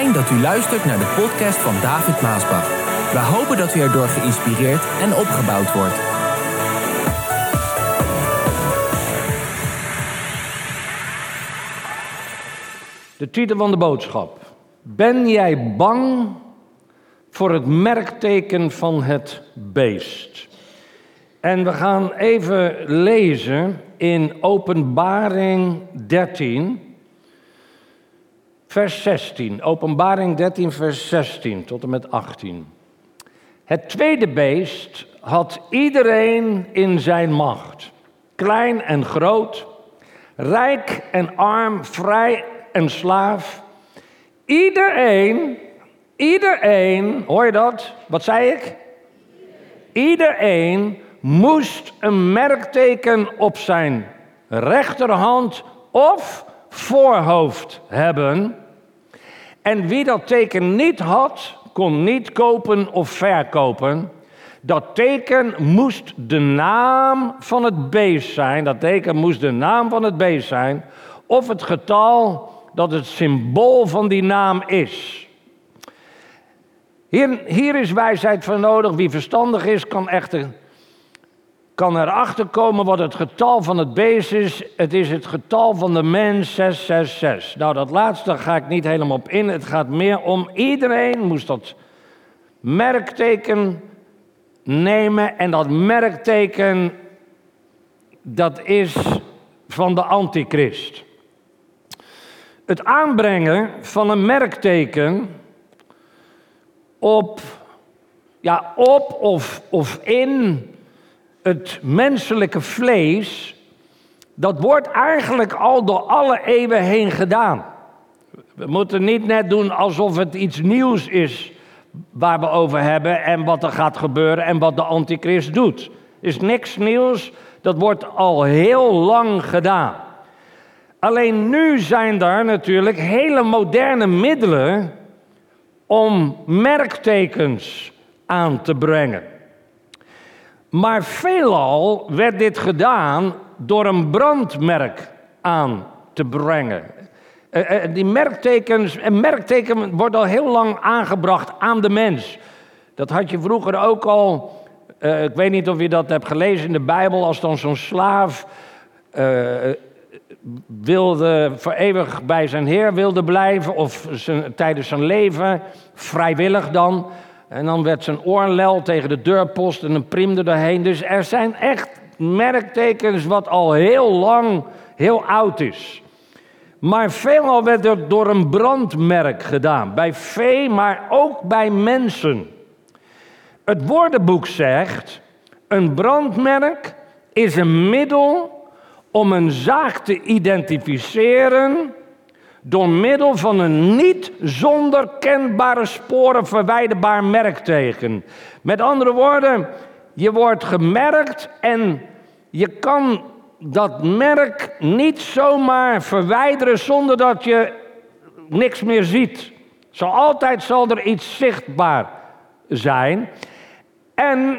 Dat u luistert naar de podcast van David Maasbach. We hopen dat u erdoor geïnspireerd en opgebouwd wordt. De titel van de boodschap. Ben jij bang voor het merkteken van het beest? En we gaan even lezen in Openbaring 13, vers 16. Openbaring 13, vers 16 tot en met 18. Het tweede beest had iedereen in zijn macht, klein en groot, rijk en arm, vrij en slaaf. Iedereen, iedereen, hoor je dat? Wat zei ik? Iedereen moest een merkteken op zijn rechterhand of voorhoofd hebben. En wie dat teken niet had, kon niet kopen of verkopen. Dat teken moest de naam van het beest zijn. Dat teken moest de naam van het beest zijn. Of het getal dat het symbool van die naam is. Hier, hier is wijsheid voor nodig. Wie verstandig is, kan echter kan erachter komen wat het getal van het beest is. Het is het getal van de mens 666. Nou, dat laatste ga ik niet helemaal op in. Het gaat meer om iedereen moest dat merkteken nemen. En dat merkteken, dat is van de antichrist. Het aanbrengen van een merkteken op, ja, op of, of in het menselijke vlees, dat wordt eigenlijk al door alle eeuwen heen gedaan. We moeten niet net doen alsof het iets nieuws is waar we over hebben en wat er gaat gebeuren en wat de antichrist doet. Is niks nieuws, dat wordt al heel lang gedaan. Alleen nu zijn er natuurlijk hele moderne middelen om merktekens aan te brengen. Maar veelal werd dit gedaan door een brandmerk aan te brengen. Uh, uh, die merktekens, een merkteken wordt al heel lang aangebracht aan de mens. Dat had je vroeger ook al. Uh, ik weet niet of je dat hebt gelezen in de Bijbel, als dan zo'n slaaf wilde voor eeuwig bij zijn heer wilde blijven, of zijn, tijdens zijn leven, vrijwillig dan. En dan werd zijn oorlel tegen de deurpost en een priem erheen. Dus er zijn echt merktekens wat al heel lang heel oud is. Maar veelal werd er door een brandmerk gedaan. Bij vee, maar ook bij mensen. Het woordenboek zegt: een brandmerk is een middel om een zaak te identificeren door middel van een niet zonder kenbare sporen verwijderbaar merkteken. Met andere woorden, je wordt gemerkt en je kan dat merk niet zomaar verwijderen zonder dat je niks meer ziet. Zo altijd zal er iets zichtbaar zijn. En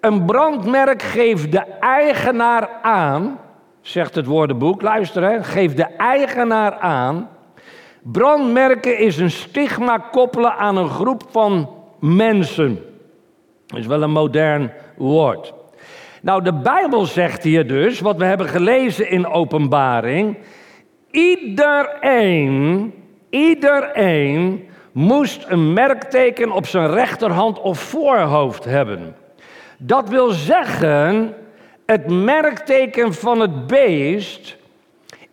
een brandmerk geeft de eigenaar aan zegt het woordenboek. Luister, hè, geef de eigenaar aan. Brandmerken is een stigma koppelen aan een groep van mensen. Dat is wel een modern woord. Nou, de Bijbel zegt hier dus, wat we hebben gelezen in Openbaring. Iedereen, iedereen moest een merkteken op zijn rechterhand of voorhoofd hebben. Dat wil zeggen, het merkteken van het beest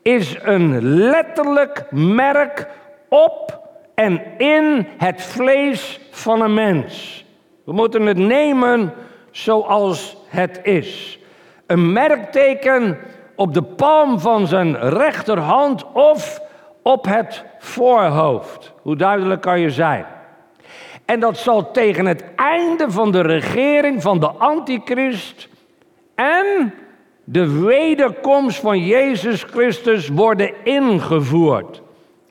is een letterlijk merk op en in het vlees van een mens. We moeten het nemen zoals het is. Een merkteken op de palm van zijn rechterhand of op het voorhoofd. Hoe duidelijk kan je zijn? En dat zal tegen het einde van de regering van de antichrist en de wederkomst van Jezus Christus worden ingevoerd.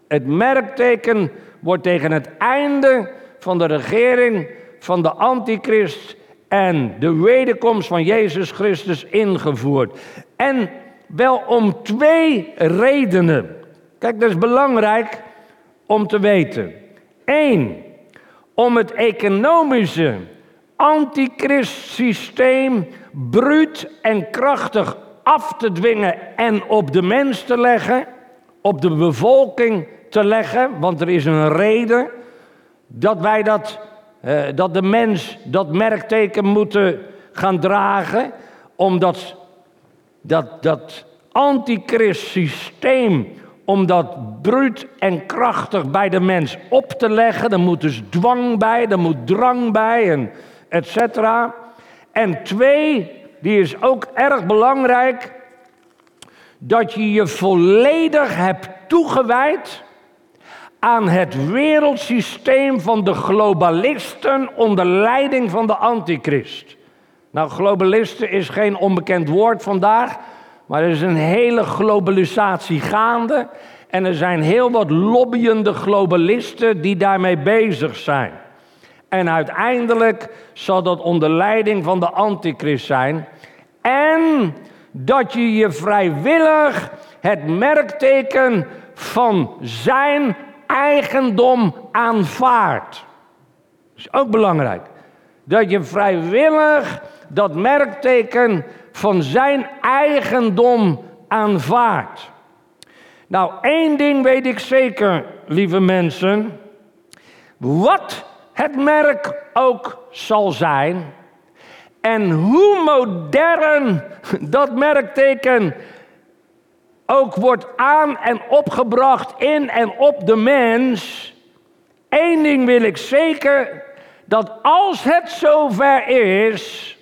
Het merkteken wordt tegen het einde van de regering van de antichrist en de wederkomst van Jezus Christus ingevoerd. En wel om twee redenen. Kijk, dat is belangrijk om te weten. Eén, om het economische antichristsysteem bruut en krachtig af te dwingen en op de mens te leggen, op de bevolking te leggen, want er is een reden dat wij dat, eh, dat de mens dat merkteken moeten gaan dragen, omdat dat, dat antichrist systeem, om dat bruut en krachtig bij de mens op te leggen, er moet dus dwang bij, er moet drang bij, en et cetera. En twee, die is ook erg belangrijk, dat je je volledig hebt toegewijd aan het wereldsysteem van de globalisten onder leiding van de antichrist. Nou, globalisten is geen onbekend woord vandaag, maar er is een hele globalisatie gaande en er zijn heel wat lobbyende globalisten die daarmee bezig zijn. En uiteindelijk zal dat onder leiding van de antichrist zijn. En dat je je vrijwillig het merkteken van zijn eigendom aanvaardt. Dat is ook belangrijk. Dat je vrijwillig dat merkteken van zijn eigendom aanvaardt. Nou, één ding weet ik zeker, lieve mensen. Wat het merk ook zal zijn. En hoe modern dat merkteken ook wordt aan en opgebracht in en op de mens. Één ding wil ik zeker, dat als het zover is,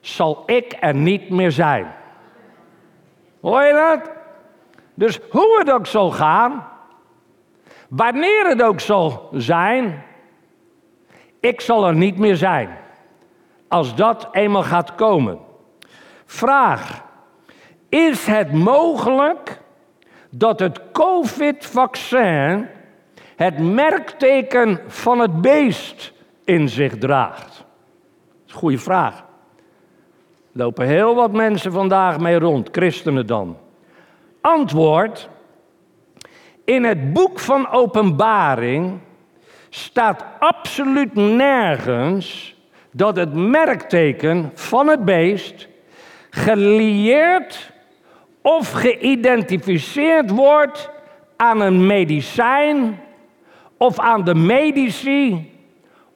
zal ik er niet meer zijn. Hoor je dat? Dus hoe het ook zal gaan, wanneer het ook zal zijn, ik zal er niet meer zijn. Als dat eenmaal gaat komen. Vraag. Is het mogelijk dat het COVID-vaccin het merkteken van het beest in zich draagt? Goede vraag. Lopen heel wat mensen vandaag mee rond, christenen dan. Antwoord. In het boek van Openbaring staat absoluut nergens dat het merkteken van het beest gelieerd of geïdentificeerd wordt aan een medicijn of aan de medici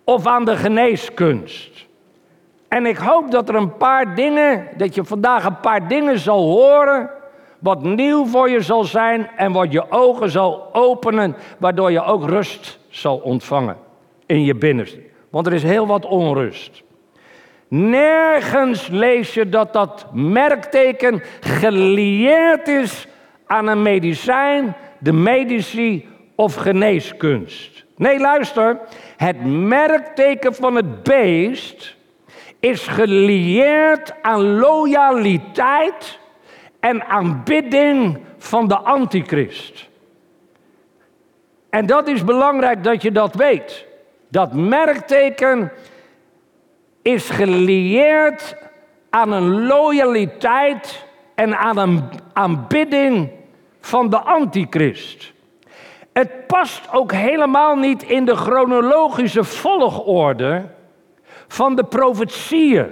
of aan de geneeskunst. En ik hoop dat er een paar dingen, dat je vandaag een paar dingen zal horen, wat nieuw voor je zal zijn en wat je ogen zal openen, waardoor je ook rust zal ontvangen in je binnenste. Want er is heel wat onrust. Nergens lees je dat dat merkteken gelieerd is aan een medicijn, de medici of geneeskunst. Nee, luister. Het merkteken van het beest is gelieerd aan loyaliteit en aanbidding van de antichrist. En dat is belangrijk dat je dat weet. Dat merkteken is gelieerd aan een loyaliteit en aan een aanbidding van de antichrist. Het past ook helemaal niet in de chronologische volgorde van de profetieën.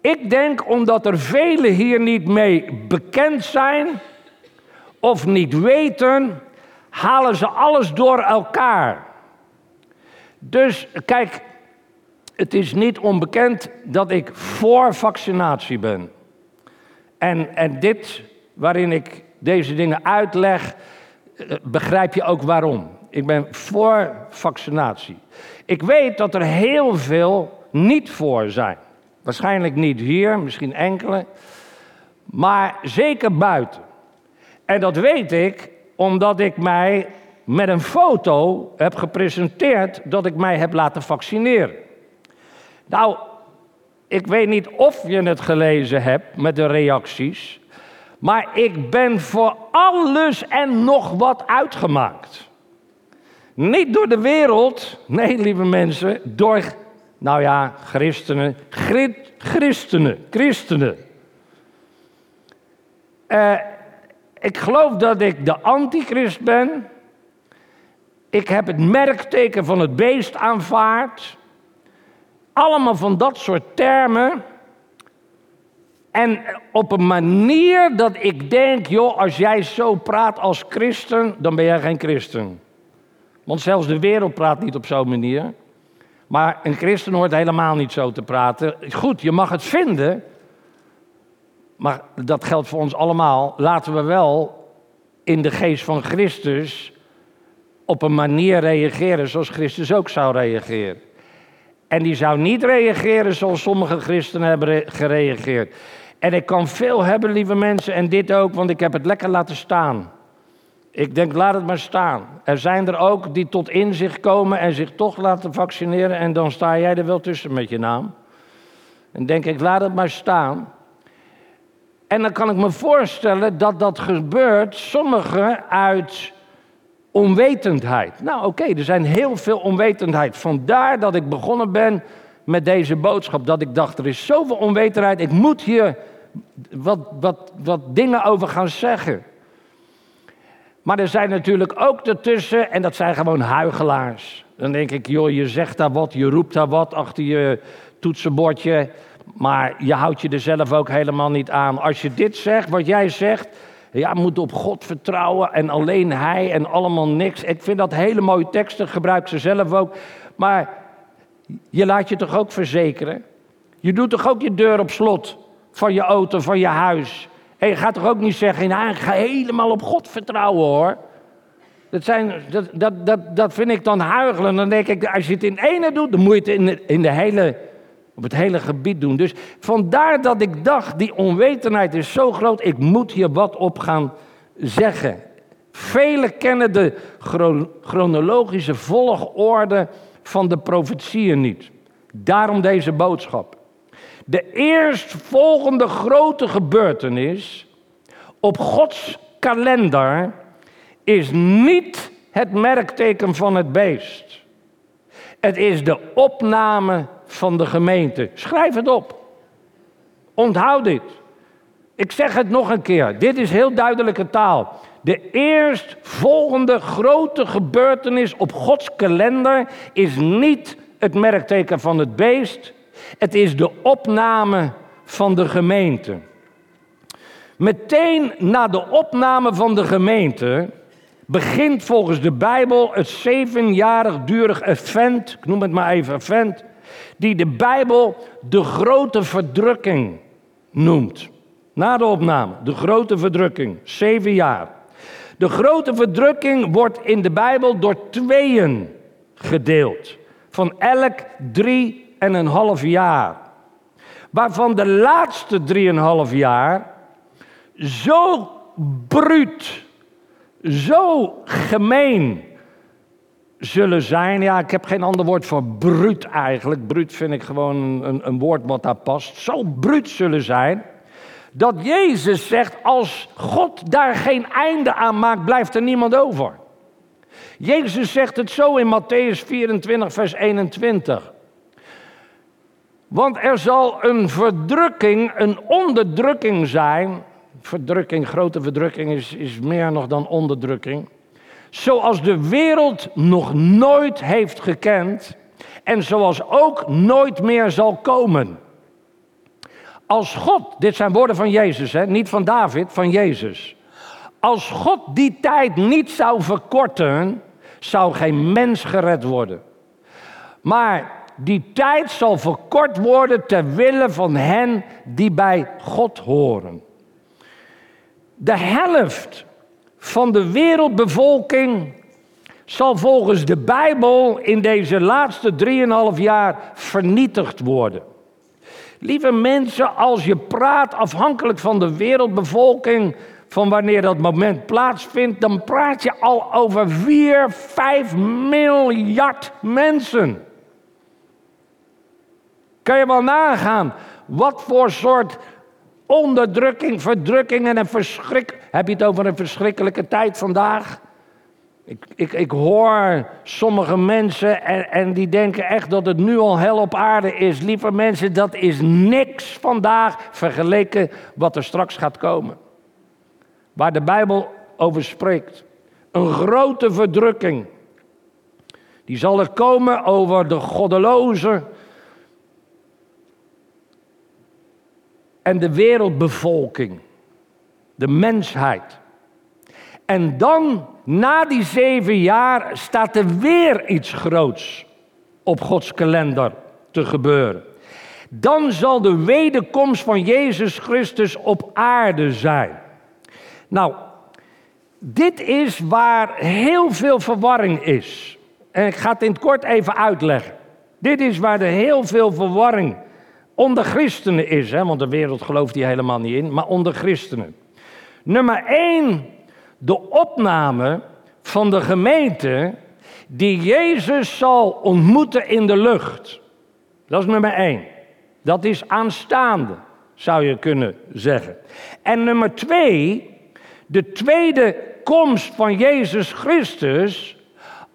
Ik denk omdat er velen hier niet mee bekend zijn of niet weten, halen ze alles door elkaar. Dus kijk, het is niet onbekend dat ik voor vaccinatie ben. En, en dit, waarin ik deze dingen uitleg, eh, begrijp je ook waarom. Ik ben voor vaccinatie. Ik weet dat er heel veel niet voor zijn. Waarschijnlijk niet hier, misschien enkele, maar zeker buiten. En dat weet ik omdat ik mij met een foto heb gepresenteerd dat ik mij heb laten vaccineren. Nou, ik weet niet of je het gelezen hebt met de reacties, maar ik ben voor alles en nog wat uitgemaakt. Niet door de wereld, nee lieve mensen, door, nou ja, christenen, christenen, christenen. Uh, ik geloof dat ik de antichrist ben Ik heb het merkteken van het beest aanvaard. Allemaal van dat soort termen. En op een manier dat ik denk, joh, als jij zo praat als christen, dan ben jij geen christen. Want zelfs de wereld praat niet op zo'n manier. Maar een christen hoort helemaal niet zo te praten. Goed, je mag het vinden. Maar dat geldt voor ons allemaal. Laten we wel in de geest van Christus op een manier reageren zoals Christus ook zou reageren. En die zou niet reageren zoals sommige christenen hebben gereageerd. En ik kan veel hebben, lieve mensen, en dit ook, want ik heb het lekker laten staan. Ik denk, laat het maar staan. Er zijn er ook die tot inzicht komen en zich toch laten vaccineren en dan sta jij er wel tussen met je naam. En denk ik, laat het maar staan. En dan kan ik me voorstellen dat dat gebeurt, sommigen uit onwetendheid. Nou oké, er zijn heel veel onwetendheid. Vandaar dat ik begonnen ben met deze boodschap. Dat ik dacht, er is zoveel onwetendheid, ik moet hier wat, wat, wat dingen over gaan zeggen. Maar er zijn natuurlijk ook ertussen, en dat zijn gewoon huigelaars. Dan denk ik, joh, je zegt daar wat, je roept daar wat achter je toetsenbordje. Maar je houdt je er zelf ook helemaal niet aan. Als je dit zegt, wat jij zegt, ja, moet op God vertrouwen en alleen Hij en allemaal niks. Ik vind dat hele mooie teksten, gebruik ze zelf ook. Maar je laat je toch ook verzekeren? Je doet toch ook je deur op slot van je auto, van je huis? En je gaat toch ook niet zeggen, nou, ik ga helemaal op God vertrouwen hoor. Dat, zijn, dat, dat, dat, dat vind ik dan huigelen. Dan denk ik, als je het in ene doet, dan moet je het in in de hele, op het hele gebied doen. Dus vandaar dat ik dacht, die onwetendheid is zo groot, ik moet hier wat op gaan zeggen. Velen kennen de chronologische volgorde van de profetieën niet. Daarom deze boodschap. De eerstvolgende grote gebeurtenis op Gods kalender is niet het merkteken van het beest. Het is de opname van de gemeente. Schrijf het op. Onthoud dit. Ik zeg het nog een keer. Dit is heel duidelijke taal. De eerstvolgende grote gebeurtenis op Gods kalender is niet het merkteken van het beest. Het is de opname van de gemeente. Meteen na de opname van de gemeente begint volgens de Bijbel het zevenjarig durig event, ik noem het maar even event, die de Bijbel de grote verdrukking noemt. Na de opname, de grote verdrukking, zeven jaar. De grote verdrukking wordt in de Bijbel door tweeën gedeeld. Van elk drie en een half jaar. Waarvan de laatste drieënhalf jaar zo bruut, zo gemeen zullen zijn. Ja, ik heb geen ander woord voor bruut eigenlijk. Bruut vind ik gewoon een, een woord wat daar past. Zo bruut zullen zijn. Dat Jezus zegt, als God daar geen einde aan maakt, blijft er niemand over. Jezus zegt het zo in Matthäus 24, vers 21. Want er zal een verdrukking, een onderdrukking zijn. Verdrukking, grote verdrukking is, is meer nog dan onderdrukking. Zoals de wereld nog nooit heeft gekend. En zoals ook nooit meer zal komen. Als God, dit zijn woorden van Jezus, hè, niet van David, van Jezus. Als God die tijd niet zou verkorten, zou geen mens gered worden. Maar die tijd zal verkort worden ter wille van hen die bij God horen. De helft van de wereldbevolking zal volgens de Bijbel in deze laatste 3,5 jaar vernietigd worden. Lieve mensen, als je praat afhankelijk van de wereldbevolking, van wanneer dat moment plaatsvindt, dan praat je al over 4, 5 miljard mensen. Kan je wel nagaan wat voor soort onderdrukking, verdrukking en een verschrik. Heb je het over een verschrikkelijke tijd vandaag? Ik, ik, ik hoor sommige mensen en, en die denken echt dat het nu al hel op aarde is. Lieve mensen, dat is niks vandaag vergeleken wat er straks gaat komen. Waar de Bijbel over spreekt. Een grote verdrukking. Die zal er komen over de goddeloze en de wereldbevolking, de mensheid. En dan, na die zeven jaar, staat er weer iets groots op Gods kalender te gebeuren. Dan zal de wederkomst van Jezus Christus op aarde zijn. Nou, dit is waar heel veel verwarring is. En ik ga het in het kort even uitleggen. Dit is waar er heel veel verwarring onder christenen is, hè, want de wereld gelooft hier helemaal niet in, maar onder christenen. Nummer 1, de opname van de gemeente die Jezus zal ontmoeten in de lucht. Dat is nummer 1. Dat is aanstaande, zou je kunnen zeggen. En nummer 2, de tweede komst van Jezus Christus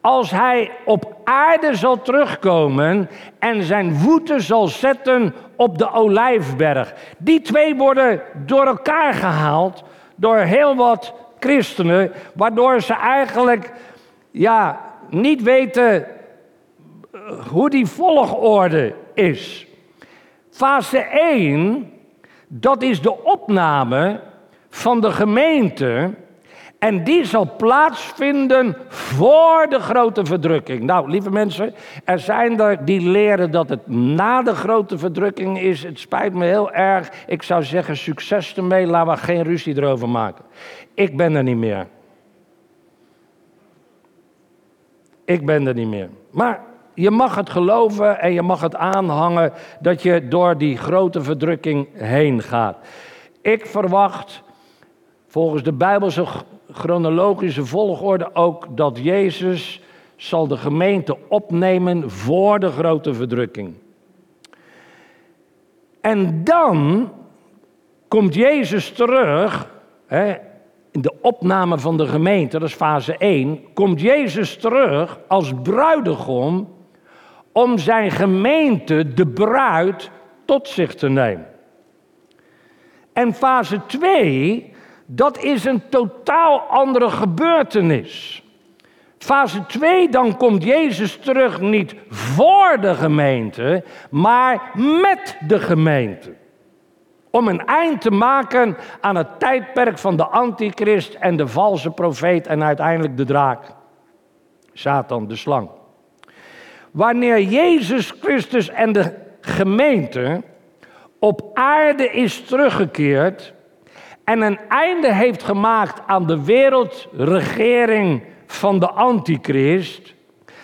als hij op aarde zal terugkomen en zijn voeten zal zetten op de olijfberg. Die twee worden door elkaar gehaald door heel wat christenen, waardoor ze eigenlijk ja, niet weten eh, hoe die volgorde is. Fase 1, dat is de opname van de gemeente en die zal plaatsvinden voor de grote verdrukking. Nou, lieve mensen, er zijn er die leren dat het na de grote verdrukking is. Het spijt me heel erg. Ik zou zeggen, succes ermee. Laten we geen ruzie erover maken. Ik ben er niet meer. Ik ben er niet meer. Maar je mag het geloven en je mag het aanhangen dat je door die grote verdrukking heen gaat. Ik verwacht volgens de Bijbelse chronologische volgorde ook dat Jezus zal de gemeente opnemen voor de grote verdrukking. En dan komt Jezus terug, hè, in de opname van de gemeente, dat is fase 1, komt Jezus terug als bruidegom om zijn gemeente, de bruid, tot zich te nemen. En fase 2 dat is een totaal andere gebeurtenis. Fase 2, dan komt Jezus terug niet voor de gemeente, maar met de gemeente. Om een eind te maken aan het tijdperk van de antichrist en de valse profeet en uiteindelijk de draak. Satan, de slang. Wanneer Jezus Christus en de gemeente op aarde is teruggekeerd, en een einde heeft gemaakt aan de wereldregering van de antichrist,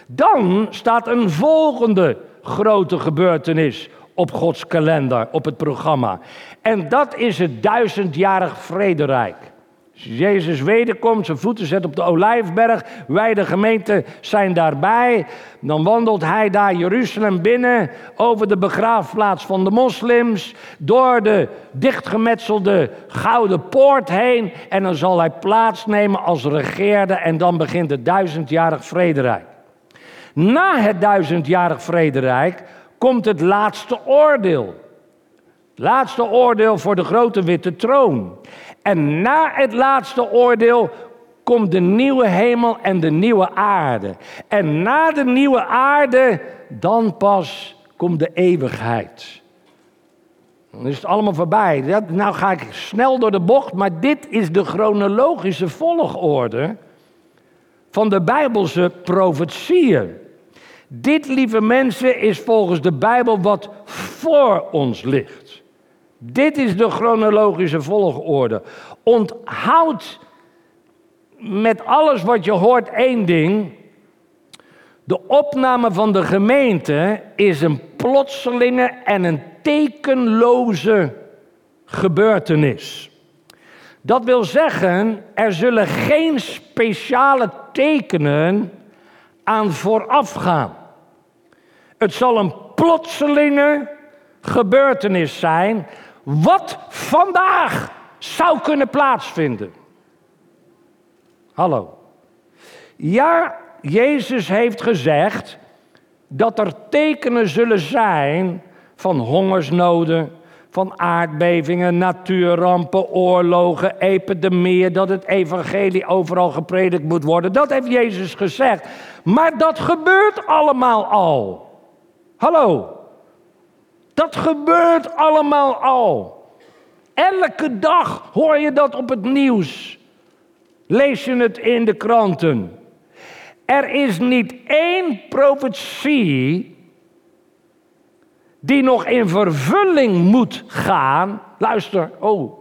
dan staat een volgende grote gebeurtenis op Gods kalender, op het programma. En dat is het duizendjarig vrederijk. Jezus wederkomt, zijn voeten zet op de olijfberg. Wij, de gemeente, zijn daarbij. Dan wandelt hij daar Jeruzalem binnen, over de begraafplaats van de moslims, door de dichtgemetselde gouden poort heen. En dan zal hij plaatsnemen als regeerde en dan begint het duizendjarig vrederijk. Na het duizendjarig vrederijk komt het laatste oordeel. Laatste oordeel voor de grote witte troon. En na het laatste oordeel komt de nieuwe hemel en de nieuwe aarde. En na de nieuwe aarde, dan pas komt de eeuwigheid. Dan is het allemaal voorbij. Nou ga ik snel door de bocht, maar dit is de chronologische volgorde van de Bijbelse profetieën. Dit, lieve mensen, is volgens de Bijbel wat voor ons ligt. Dit is de chronologische volgorde. Onthoud met alles wat je hoort één ding. De opname van de gemeente is een plotselinge en een tekenloze gebeurtenis. Dat wil zeggen, er zullen geen speciale tekenen aan vooraf gaan. Het zal een plotselinge gebeurtenis zijn wat vandaag zou kunnen plaatsvinden. Hallo. Ja, Jezus heeft gezegd dat er tekenen zullen zijn van hongersnoden, van aardbevingen, natuurrampen, oorlogen, epidemieën, dat het evangelie overal gepredikt moet worden. Dat heeft Jezus gezegd. Maar dat gebeurt allemaal al. Hallo. Dat gebeurt allemaal al. Elke dag hoor je dat op het nieuws. Lees je het in de kranten. Er is niet één profetie die nog in vervulling moet gaan. Luister, oh.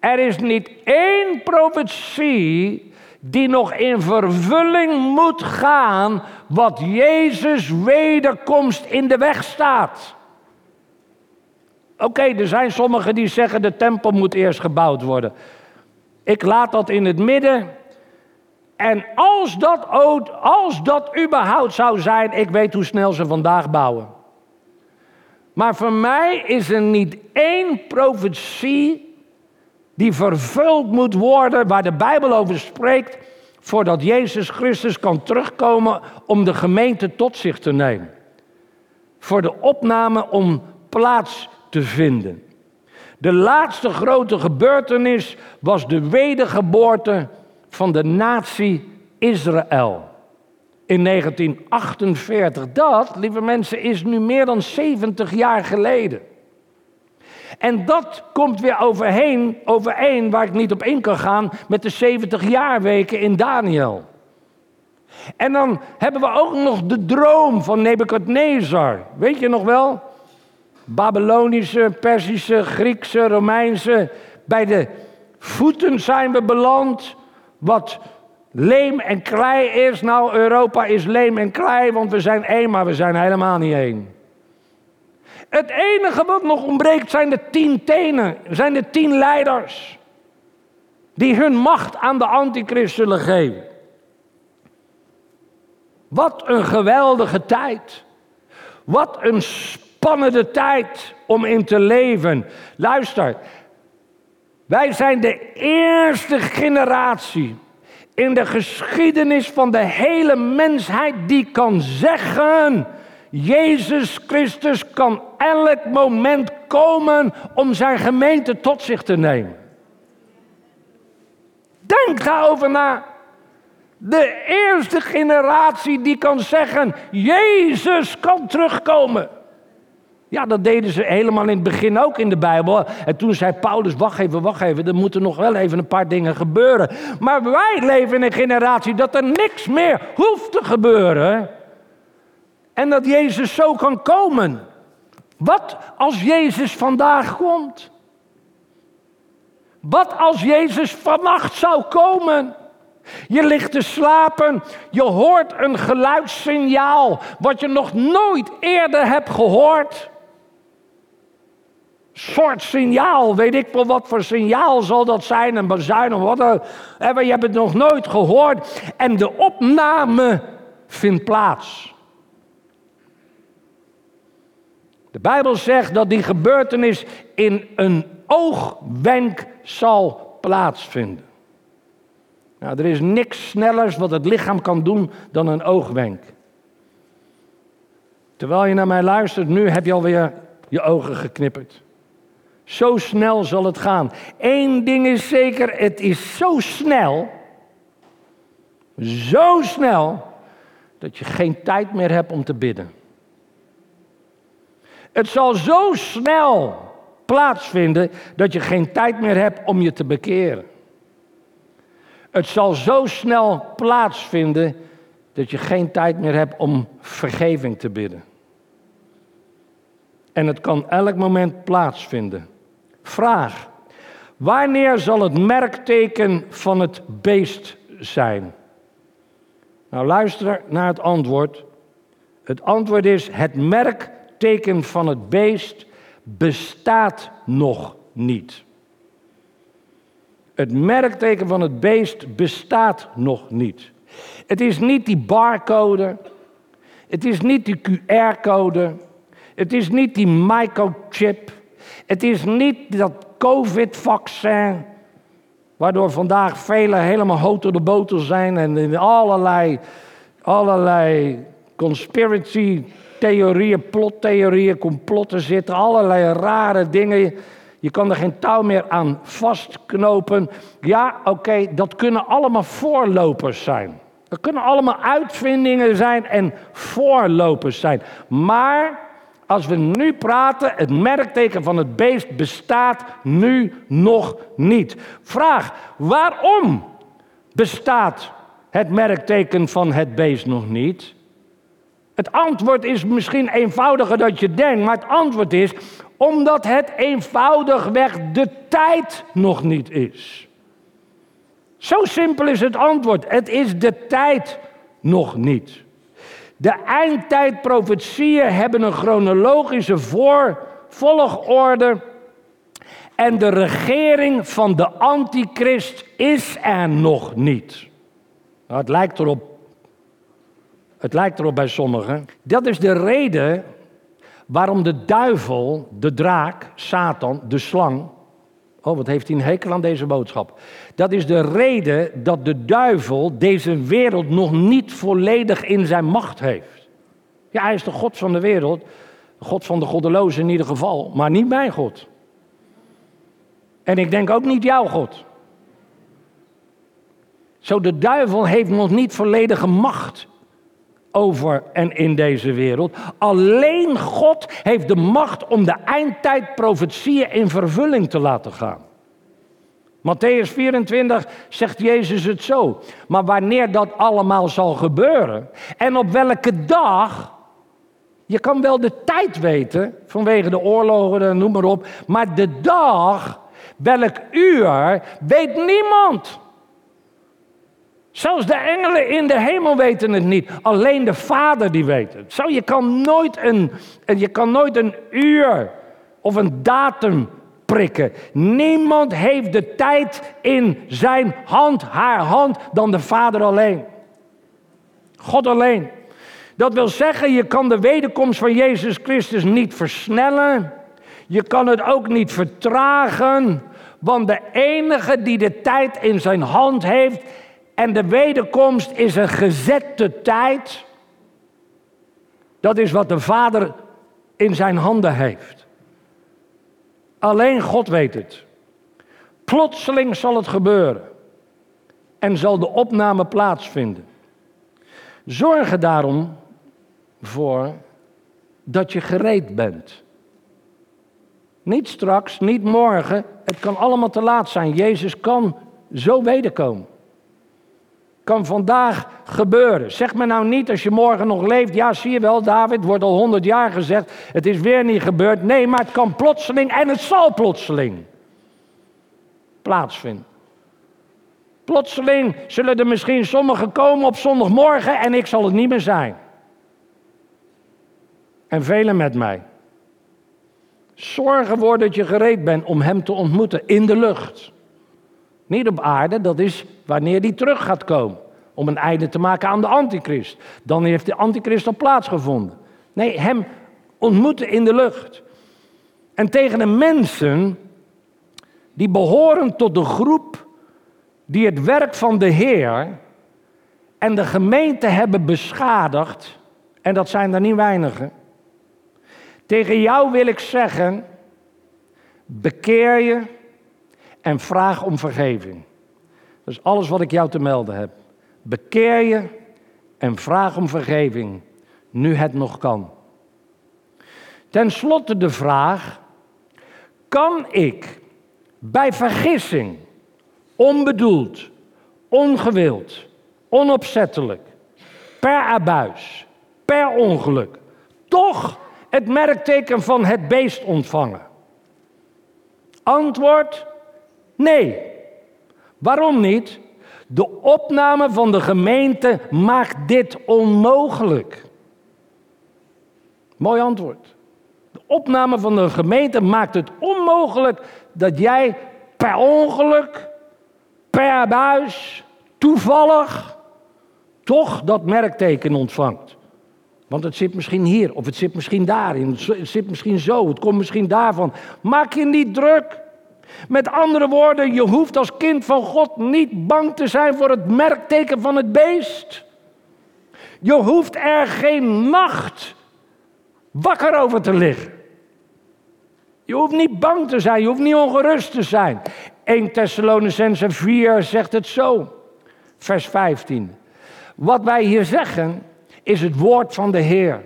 Er is niet één profetie die nog in vervulling moet gaan wat Jezus wederkomst in de weg staat. Oké, er zijn sommigen die zeggen de tempel moet eerst gebouwd worden. Ik laat dat in het midden. En als dat, als dat überhaupt zou zijn, ik weet hoe snel ze vandaag bouwen. Maar voor mij is er niet één profetie die vervuld moet worden, waar de Bijbel over spreekt, voordat Jezus Christus kan terugkomen om de gemeente tot zich te nemen. Voor de opname om plaats te vinden. De laatste grote gebeurtenis was de wedergeboorte van de natie Israël in 1948. Dat, lieve mensen, is nu meer dan 70 jaar geleden. En dat komt weer overheen, overeen, waar ik niet op in kan gaan, met de 70 jaarweken in Daniel. En dan hebben we ook nog de droom van Nebukadnezar. Weet je nog wel? Babylonische, Persische, Griekse, Romeinse. Bij de voeten zijn we beland. Wat leem en klei is. Nou, Europa is leem en klei, want we zijn één, maar we zijn helemaal niet één. Het enige wat nog ontbreekt zijn de tien tenen, zijn de tien leiders. Die hun macht aan de antichrist zullen geven. Wat een geweldige tijd. Wat een spannende tijd om in te leven. Luister, wij zijn de eerste generatie in de geschiedenis van de hele mensheid die kan zeggen: Jezus Christus kan elk moment komen om zijn gemeente tot zich te nemen. Denk daarover na. De eerste generatie die kan zeggen: Jezus kan terugkomen. Ja, dat deden ze helemaal in het begin ook in de Bijbel. En toen zei Paulus, wacht even, wacht even, er moeten nog wel even een paar dingen gebeuren. Maar wij leven in een generatie dat er niks meer hoeft te gebeuren. En dat Jezus zo kan komen. Wat als Jezus vandaag komt? Wat als Jezus vannacht zou komen? Je ligt te slapen, je hoort een geluidssignaal wat je nog nooit eerder hebt gehoord soort signaal, weet ik wel wat voor signaal zal dat zijn, een bazuin of wat. Eh, je hebt het nog nooit gehoord. En de opname vindt plaats. De Bijbel zegt dat die gebeurtenis in een oogwenk zal plaatsvinden. Nou, er is niks snellers wat het lichaam kan doen dan een oogwenk. Terwijl je naar mij luistert, nu heb je alweer je ogen geknipperd. Zo snel zal het gaan. Eén ding is zeker, het is zo snel, zo snel, dat je geen tijd meer hebt om te bidden. Het zal zo snel plaatsvinden dat je geen tijd meer hebt om je te bekeren. Het zal zo snel plaatsvinden dat je geen tijd meer hebt om vergeving te bidden. En het kan elk moment plaatsvinden. Vraag. Wanneer zal het merkteken van het beest zijn? Nou, luister naar het antwoord. Het antwoord is: het merkteken van het beest bestaat nog niet. Het merkteken van het beest bestaat nog niet. Het is niet die barcode. Het is niet die QR-code. Het is niet die microchip. Het is niet dat COVID-vaccin, waardoor vandaag velen helemaal hoog door de boter zijn en in allerlei, allerlei conspiracy theorieën, plottheorieën, complotten zitten, allerlei rare dingen. Je kan er geen touw meer aan vastknopen. Ja, oké, dat kunnen allemaal voorlopers zijn. Dat kunnen allemaal uitvindingen zijn en voorlopers zijn. Maar als we nu praten, het merkteken van het beest bestaat nu nog niet. Vraag, waarom bestaat het merkteken van het beest nog niet? Het antwoord is misschien eenvoudiger dan je denkt, maar het antwoord is omdat het eenvoudigweg de tijd nog niet is. Zo simpel is het antwoord. Het is de tijd nog niet. De eindtijdprofetieën hebben een chronologische voor, volgorde. En de regering van de antichrist is er nog niet. Nou, het lijkt erop. Het lijkt erop bij sommigen. Dat is de reden waarom de duivel, de draak, Satan, de slang. Oh, wat heeft hij een hekel aan deze boodschap? Dat is de reden dat de duivel deze wereld nog niet volledig in zijn macht heeft. Ja, hij is de God van de wereld. God van de goddelozen in ieder geval, maar niet mijn God. En ik denk ook niet jouw God. Zo, de duivel heeft nog niet volledige macht over en in deze wereld. Alleen God heeft de macht om de eindtijdprofetieën in vervulling te laten gaan. Matthäus 24 zegt Jezus het zo. Maar wanneer dat allemaal zal gebeuren en op welke dag, je kan wel de tijd weten vanwege de oorlogen, noem maar op, maar de dag, welk uur, weet niemand. Zelfs de engelen in de hemel weten het niet. Alleen de Vader die weet het. Zo, je kan nooit een, je kan nooit een uur of een datum prikken. Niemand heeft de tijd in zijn hand, haar hand, dan de Vader alleen. God alleen. Dat wil zeggen, je kan de wederkomst van Jezus Christus niet versnellen. Je kan het ook niet vertragen. Want de enige die de tijd in zijn hand heeft, en de wederkomst is een gezette tijd. Dat is wat de Vader in zijn handen heeft. Alleen God weet het. Plotseling zal het gebeuren. En zal de opname plaatsvinden. Zorg er daarom voor dat je gereed bent. Niet straks, niet morgen. Het kan allemaal te laat zijn. Jezus kan zo wederkomen kan vandaag gebeuren. Zeg me nou niet als je morgen nog leeft, ja zie je wel David, wordt al honderd jaar gezegd, het is weer niet gebeurd. Nee, maar het kan plotseling en het zal plotseling plaatsvinden. Plotseling zullen er misschien sommigen komen op zondagmorgen en ik zal het niet meer zijn. En velen met mij. Zorg ervoor dat je gereed bent om hem te ontmoeten in de lucht. Niet op aarde, dat is wanneer die terug gaat komen. Om een einde te maken aan de antichrist. Dan heeft de antichrist al plaatsgevonden. Nee, hem ontmoeten in de lucht. En tegen de mensen die behoren tot de groep die het werk van de Heer en de gemeente hebben beschadigd, en dat zijn er niet weinigen. Tegen jou wil ik zeggen, bekeer je en vraag om vergeving. Dat is alles wat ik jou te melden heb. Bekeer je en vraag om vergeving, nu het nog kan. Ten slotte de vraag: kan ik bij vergissing, onbedoeld, ongewild, onopzettelijk, per abuis, per ongeluk, toch het merkteken van het beest ontvangen? Antwoord: Nee. Waarom niet? De opname van de gemeente maakt dit onmogelijk. Mooi antwoord. De opname van de gemeente maakt het onmogelijk dat jij per ongeluk, per buis, toevallig toch dat merkteken ontvangt. Want het zit misschien hier, of het zit misschien daarin, het zit misschien zo, het komt misschien daarvan. Maak je niet druk. Met andere woorden, je hoeft als kind van God niet bang te zijn voor het merkteken van het beest. Je hoeft er geen nacht wakker over te liggen. Je hoeft niet bang te zijn, je hoeft niet ongerust te zijn. 1 Thessalonicense 4 zegt het zo, vers 15. Wat wij hier zeggen is het woord van de Heer.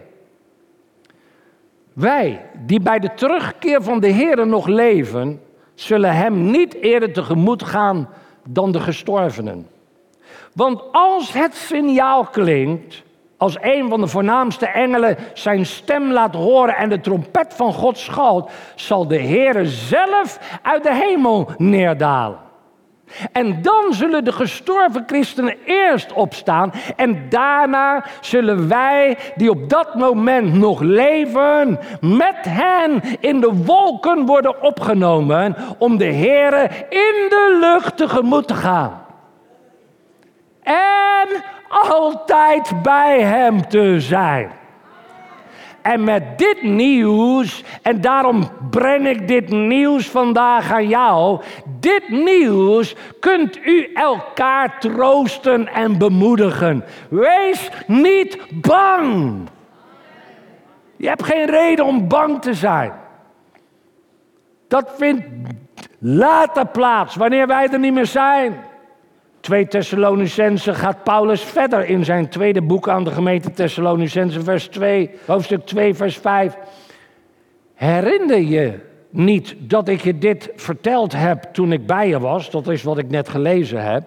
Wij die bij de terugkeer van de Heer nog leven, zullen Hem niet eerder tegemoet gaan dan de gestorvenen. Want als het signaal klinkt, als een van de voornaamste engelen zijn stem laat horen en de trompet van God schalt, zal de Heer zelf uit de hemel neerdalen. En dan zullen de gestorven christenen eerst opstaan en daarna zullen wij die op dat moment nog leven met hen in de wolken worden opgenomen om de Heer in de lucht tegemoet te gaan. En altijd bij Hem te zijn. En met dit nieuws, en daarom breng ik dit nieuws vandaag aan jou. Dit nieuws kunt u elkaar troosten en bemoedigen. Wees niet bang. Je hebt geen reden om bang te zijn. Dat vindt later plaats, wanneer wij er niet meer zijn. 2 Thessalonicense gaat Paulus verder in zijn tweede boek aan de gemeente Thessalonicense, vers 2, hoofdstuk 2, vers 5. Herinner je niet dat ik je dit verteld heb toen ik bij je was? Dat is wat ik net gelezen heb.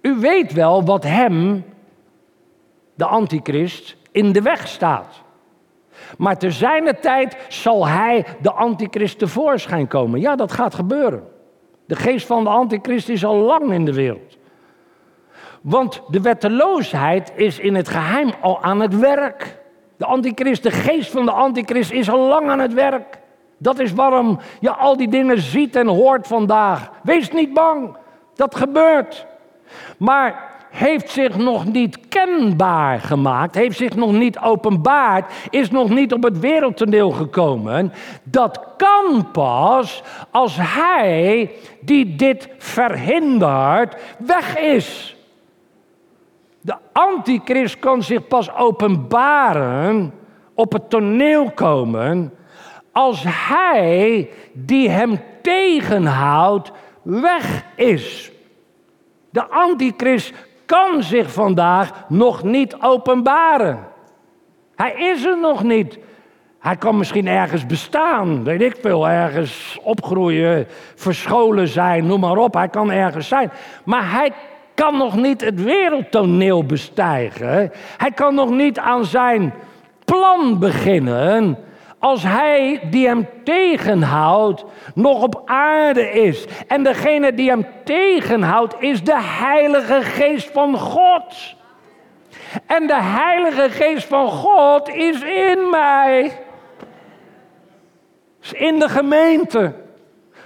U weet wel wat hem, de antichrist, in de weg staat. Maar te zijner tijd zal hij, de antichrist, tevoorschijn komen. Ja, dat gaat gebeuren. De geest van de antichrist is al lang in de wereld. Want de wetteloosheid is in het geheim al aan het werk. De antichrist, de geest van de antichrist is al lang aan het werk. Dat is waarom je al die dingen ziet en hoort vandaag. Wees niet bang, dat gebeurt. Maar heeft zich nog niet kenbaar gemaakt, heeft zich nog niet openbaard, is nog niet op het wereldtoneel gekomen. Dat kan pas als hij die dit verhindert weg is. De antichrist kan zich pas openbaren, op het toneel komen, als hij die hem tegenhoudt weg is. De antichrist kan zich vandaag nog niet openbaren. Hij is er nog niet. Hij kan misschien ergens bestaan, weet ik veel, ergens opgroeien, verscholen zijn, noem maar op. Hij kan ergens zijn. Maar hij kan nog niet het wereldtoneel bestijgen. Hij kan nog niet aan zijn plan beginnen als hij die hem tegenhoudt nog op aarde is. En degene die hem tegenhoudt is de Heilige Geest van God. En de Heilige Geest van God is in mij. Is in de gemeente.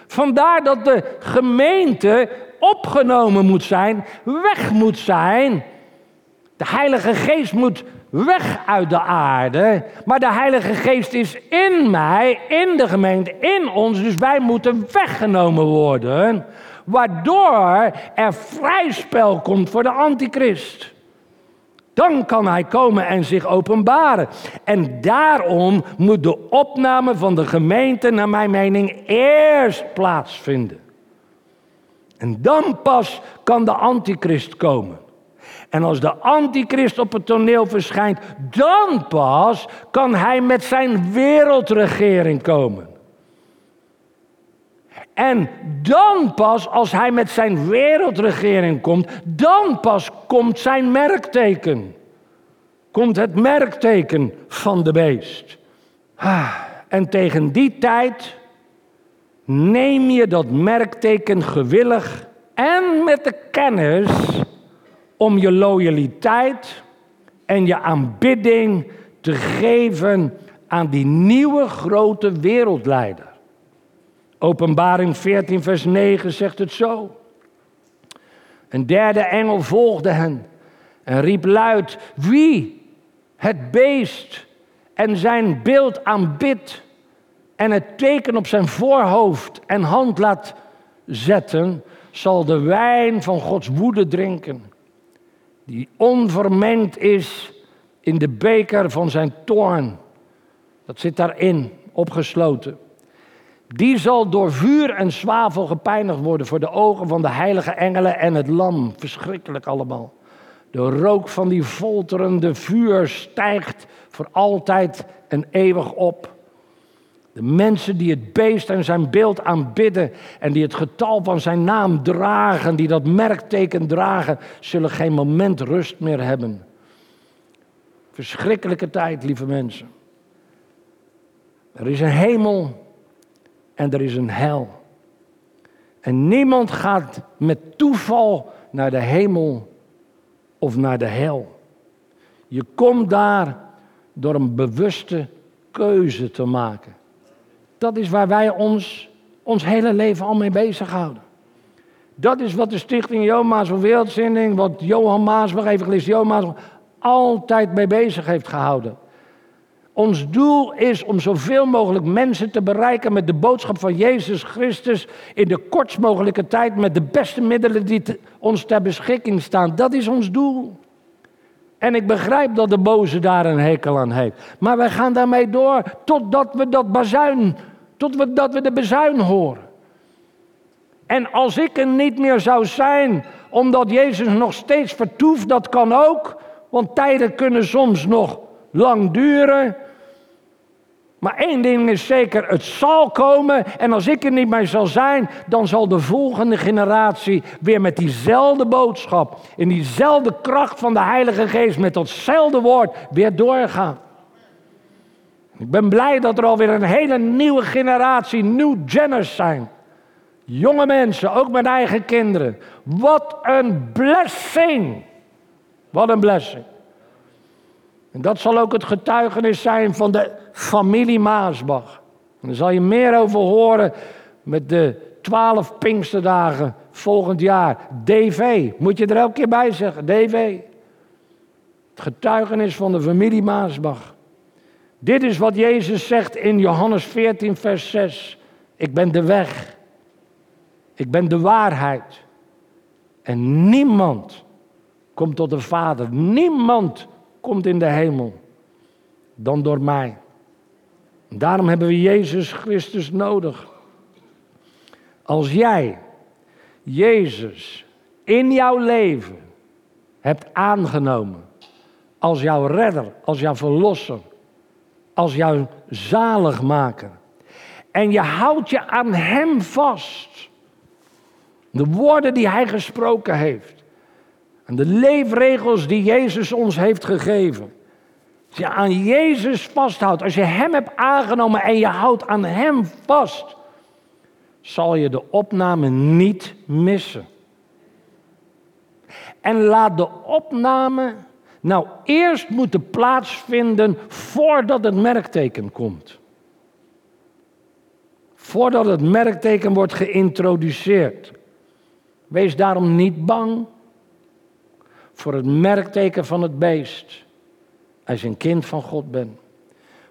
Vandaar dat de gemeente opgenomen moet zijn, weg moet zijn. De Heilige Geest moet weg uit de aarde. Maar de Heilige Geest is in mij, in de gemeente, in ons. Dus wij moeten weggenomen worden. Waardoor er vrij spel komt voor de antichrist. Dan kan hij komen en zich openbaren. En daarom moet de opname van de gemeente, naar mijn mening, eerst plaatsvinden. En dan pas kan de antichrist komen. En als de antichrist op het toneel verschijnt, dan pas kan hij met zijn wereldregering komen. En dan pas, als hij met zijn wereldregering komt, dan pas komt zijn merkteken. Komt het merkteken van de beest. Ah, en tegen die tijd neem je dat merkteken gewillig en met de kennis om je loyaliteit en je aanbidding te geven aan die nieuwe grote wereldleider. Openbaring 14, vers 9 zegt het zo. Een derde engel volgde hen en riep luid: Wie het beest en zijn beeld aanbidt en het teken op zijn voorhoofd en hand laat zetten, zal de wijn van Gods woede drinken die onvermengd is in de beker van zijn toorn. Dat zit daarin, opgesloten. Die zal door vuur en zwavel gepijnigd worden voor de ogen van de heilige engelen en het lam. Verschrikkelijk allemaal. De rook van die folterende vuur stijgt voor altijd en eeuwig op. De mensen die het beest en zijn beeld aanbidden en die het getal van zijn naam dragen, die dat merkteken dragen, zullen geen moment rust meer hebben. Verschrikkelijke tijd, lieve mensen. Er is een hemel en er is een hel. En niemand gaat met toeval naar de hemel of naar de hel. Je komt daar door een bewuste keuze te maken. Dat is waar wij ons ons hele leven al mee bezighouden. Dat is wat de stichting Joma's voor Wereldzinding, wat Johan Maasbach, evangelist Johan Maasbach, altijd mee bezig heeft gehouden. Ons doel is om zoveel mogelijk mensen te bereiken met de boodschap van Jezus Christus in de kortst mogelijke tijd met de beste middelen die ons ter beschikking staan. Dat is ons doel. En ik begrijp dat de boze daar een hekel aan heeft. Maar wij gaan daarmee door totdat we dat bazuin, totdat we de bezuin horen. En als ik er niet meer zou zijn, omdat Jezus nog steeds vertoeft, dat kan ook. Want tijden kunnen soms nog lang duren. Maar één ding is zeker, het zal komen. En als ik er niet meer zal zijn, dan zal de volgende generatie weer met diezelfde boodschap, in diezelfde kracht van de Heilige Geest, met datzelfde woord weer doorgaan. Ik ben blij dat er alweer een hele nieuwe generatie, new geners zijn. Jonge mensen, ook mijn eigen kinderen. Wat een blessing. Wat een blessing. En dat zal ook het getuigenis zijn van de familie Maasbach. En daar zal je meer over horen met de twaalf Pinksterdagen volgend jaar. DV, moet je er elke keer bij zeggen, DV. Het getuigenis van de familie Maasbach. Dit is wat Jezus zegt in Johannes 14, vers 6. Ik ben de weg. Ik ben de waarheid. En niemand komt tot de Vader. Niemand komt in de hemel dan door mij. Daarom hebben we Jezus Christus nodig. Als jij Jezus in jouw leven hebt aangenomen als jouw redder, als jouw verlosser, als jouw zaligmaker en je houdt je aan Hem vast, de woorden die Hij gesproken heeft, en de leefregels die Jezus ons heeft gegeven. Als je aan Jezus vasthoudt, als je Hem hebt aangenomen en je houdt aan Hem vast, zal je de opname niet missen. En laat de opname nou eerst moeten plaatsvinden voordat het merkteken komt. Voordat het merkteken wordt geïntroduceerd. Wees daarom niet bang voor het merkteken van het beest. Als je een kind van God bent.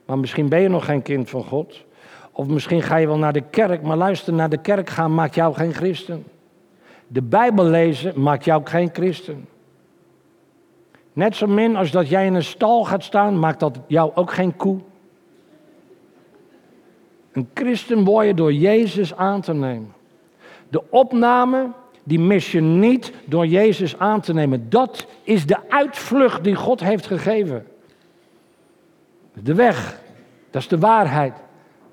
Maar misschien ben je nog geen kind van God. Of misschien ga je wel naar de kerk, maar luister, naar de kerk gaan maakt jou geen christen. De Bijbel lezen maakt jou geen christen. Net zo min als dat jij in een stal gaat staan, maakt dat jou ook geen koe. Een christen word door Jezus aan te nemen. De opname die mis je niet door Jezus aan te nemen. Dat is de uitvlucht die God heeft gegeven. De weg, dat is de waarheid.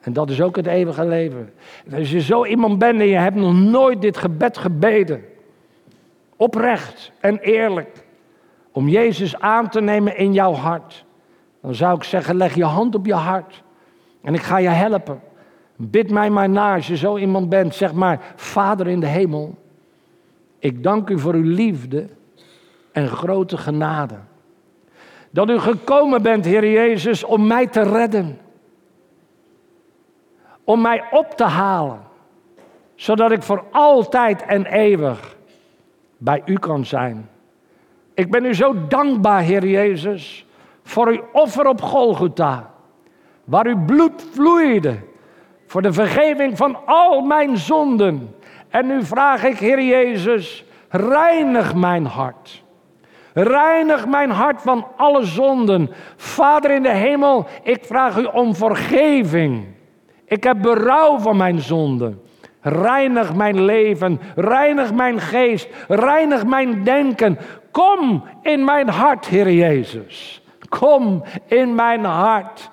En dat is ook het eeuwige leven. En als je zo iemand bent en je hebt nog nooit dit gebed gebeden, oprecht en eerlijk, om Jezus aan te nemen in jouw hart, dan zou ik zeggen, leg je hand op je hart en ik ga je helpen. Bid mij maar na als je zo iemand bent. Zeg maar, Vader in de hemel, ik dank u voor uw liefde en grote genade. Dat u gekomen bent, Heer Jezus, om mij te redden. Om mij op te halen. Zodat ik voor altijd en eeuwig bij u kan zijn. Ik ben u zo dankbaar, Heer Jezus, voor uw offer op Golgotha. Waar uw bloed vloeide voor de vergeving van al mijn zonden. En nu vraag ik, Heer Jezus, reinig mijn hart. Reinig mijn hart van alle zonden. Vader in de hemel, ik vraag u om vergeving. Ik heb berouw van mijn zonden. Reinig mijn leven, reinig mijn geest, reinig mijn denken. Kom in mijn hart, Heer Jezus. Kom in mijn hart.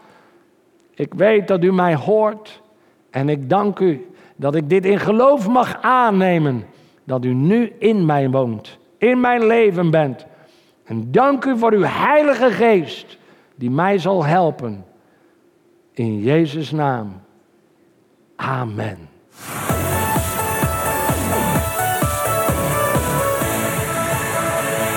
Ik weet dat u mij hoort en ik dank u dat ik dit in geloof mag aannemen. Dat u nu in mij woont, in mijn leven bent. En dank u voor uw Heilige Geest die mij zal helpen. In Jezus' naam. Amen.